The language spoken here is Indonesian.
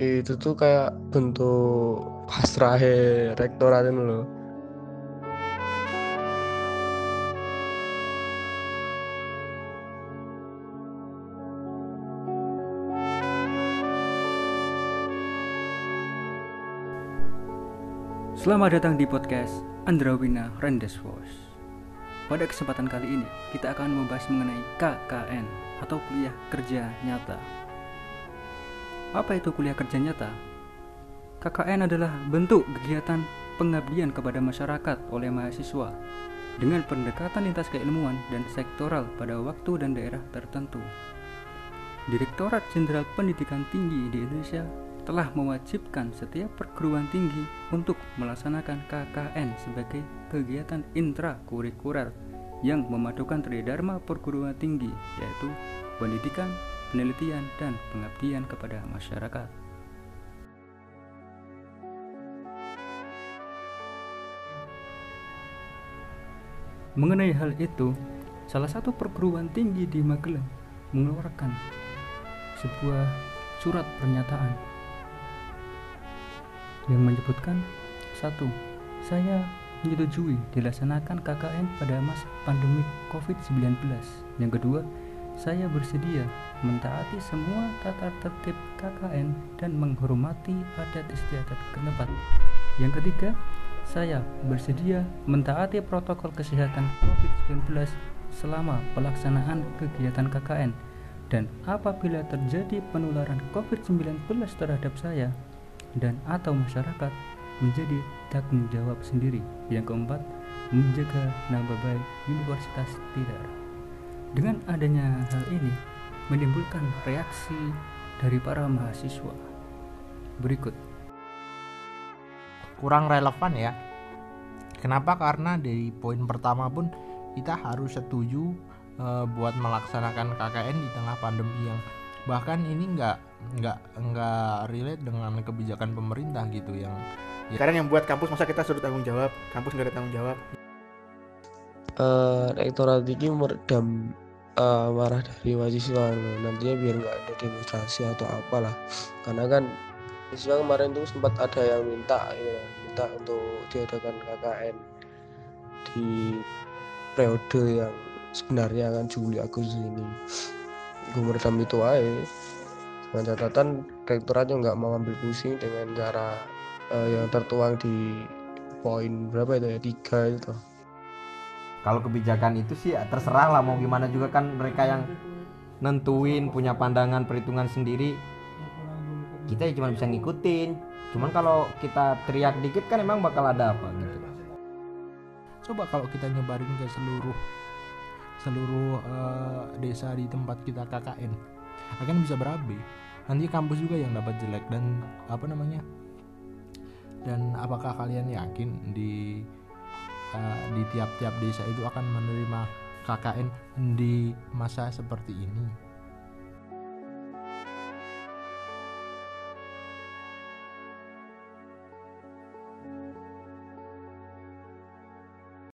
itu tuh kayak bentuk pasrah rektorat itu loh Selamat datang di podcast Andrawina Rendes Voice. Pada kesempatan kali ini, kita akan membahas mengenai KKN atau kuliah kerja nyata. Apa itu kuliah kerja nyata? KKN adalah bentuk kegiatan pengabdian kepada masyarakat oleh mahasiswa dengan pendekatan lintas keilmuan dan sektoral pada waktu dan daerah tertentu. Direktorat Jenderal Pendidikan Tinggi di Indonesia telah mewajibkan setiap perguruan tinggi untuk melaksanakan KKN sebagai kegiatan intrakurikuler yang memadukan tridharma perguruan tinggi yaitu pendidikan, penelitian, dan pengabdian kepada masyarakat. Mengenai hal itu, salah satu perguruan tinggi di Magelang mengeluarkan sebuah surat pernyataan yang menyebutkan satu saya menyetujui dilaksanakan KKN pada masa pandemi COVID-19. Yang kedua, saya bersedia mentaati semua tata tertib KKN dan menghormati adat istiadat tempat. Yang ketiga, saya bersedia mentaati protokol kesehatan COVID-19 selama pelaksanaan kegiatan KKN dan apabila terjadi penularan COVID-19 terhadap saya, dan atau masyarakat menjadi tanggung jawab sendiri. Yang keempat, menjaga nama baik Universitas Tidar. Dengan adanya hal ini, menimbulkan reaksi dari para mahasiswa. Berikut. Kurang relevan ya. Kenapa? Karena dari poin pertama pun kita harus setuju e, buat melaksanakan KKN di tengah pandemi yang bahkan ini nggak nggak nggak relate dengan kebijakan pemerintah gitu yang ya. sekarang yang buat kampus masa kita suruh tanggung jawab kampus nggak ada tanggung jawab uh, rektorat ini meredam uh, marah dari mahasiswa. Nantinya biar nggak ada demonstrasi atau apalah. Karena kan mahasiswa kemarin tuh sempat ada yang minta ya, minta untuk diadakan KKN di periode yang sebenarnya akan Juli Agustus ini. Gue meredam itu aja. Dengan catatan rektoratnya nggak mau ambil pusing dengan cara uh, yang tertuang di poin berapa itu ya? Tiga itu kalau kebijakan itu sih ya terserah lah mau gimana juga kan mereka yang nentuin punya pandangan perhitungan sendiri. Kita ya cuma bisa ngikutin. Cuman kalau kita teriak dikit kan emang bakal ada apa gitu. Coba kalau kita nyebarin ke seluruh seluruh uh, desa di tempat kita KKN akan bisa berabe. Nanti kampus juga yang dapat jelek dan apa namanya dan apakah kalian yakin di uh, di tiap-tiap desa itu akan menerima KKN di masa seperti ini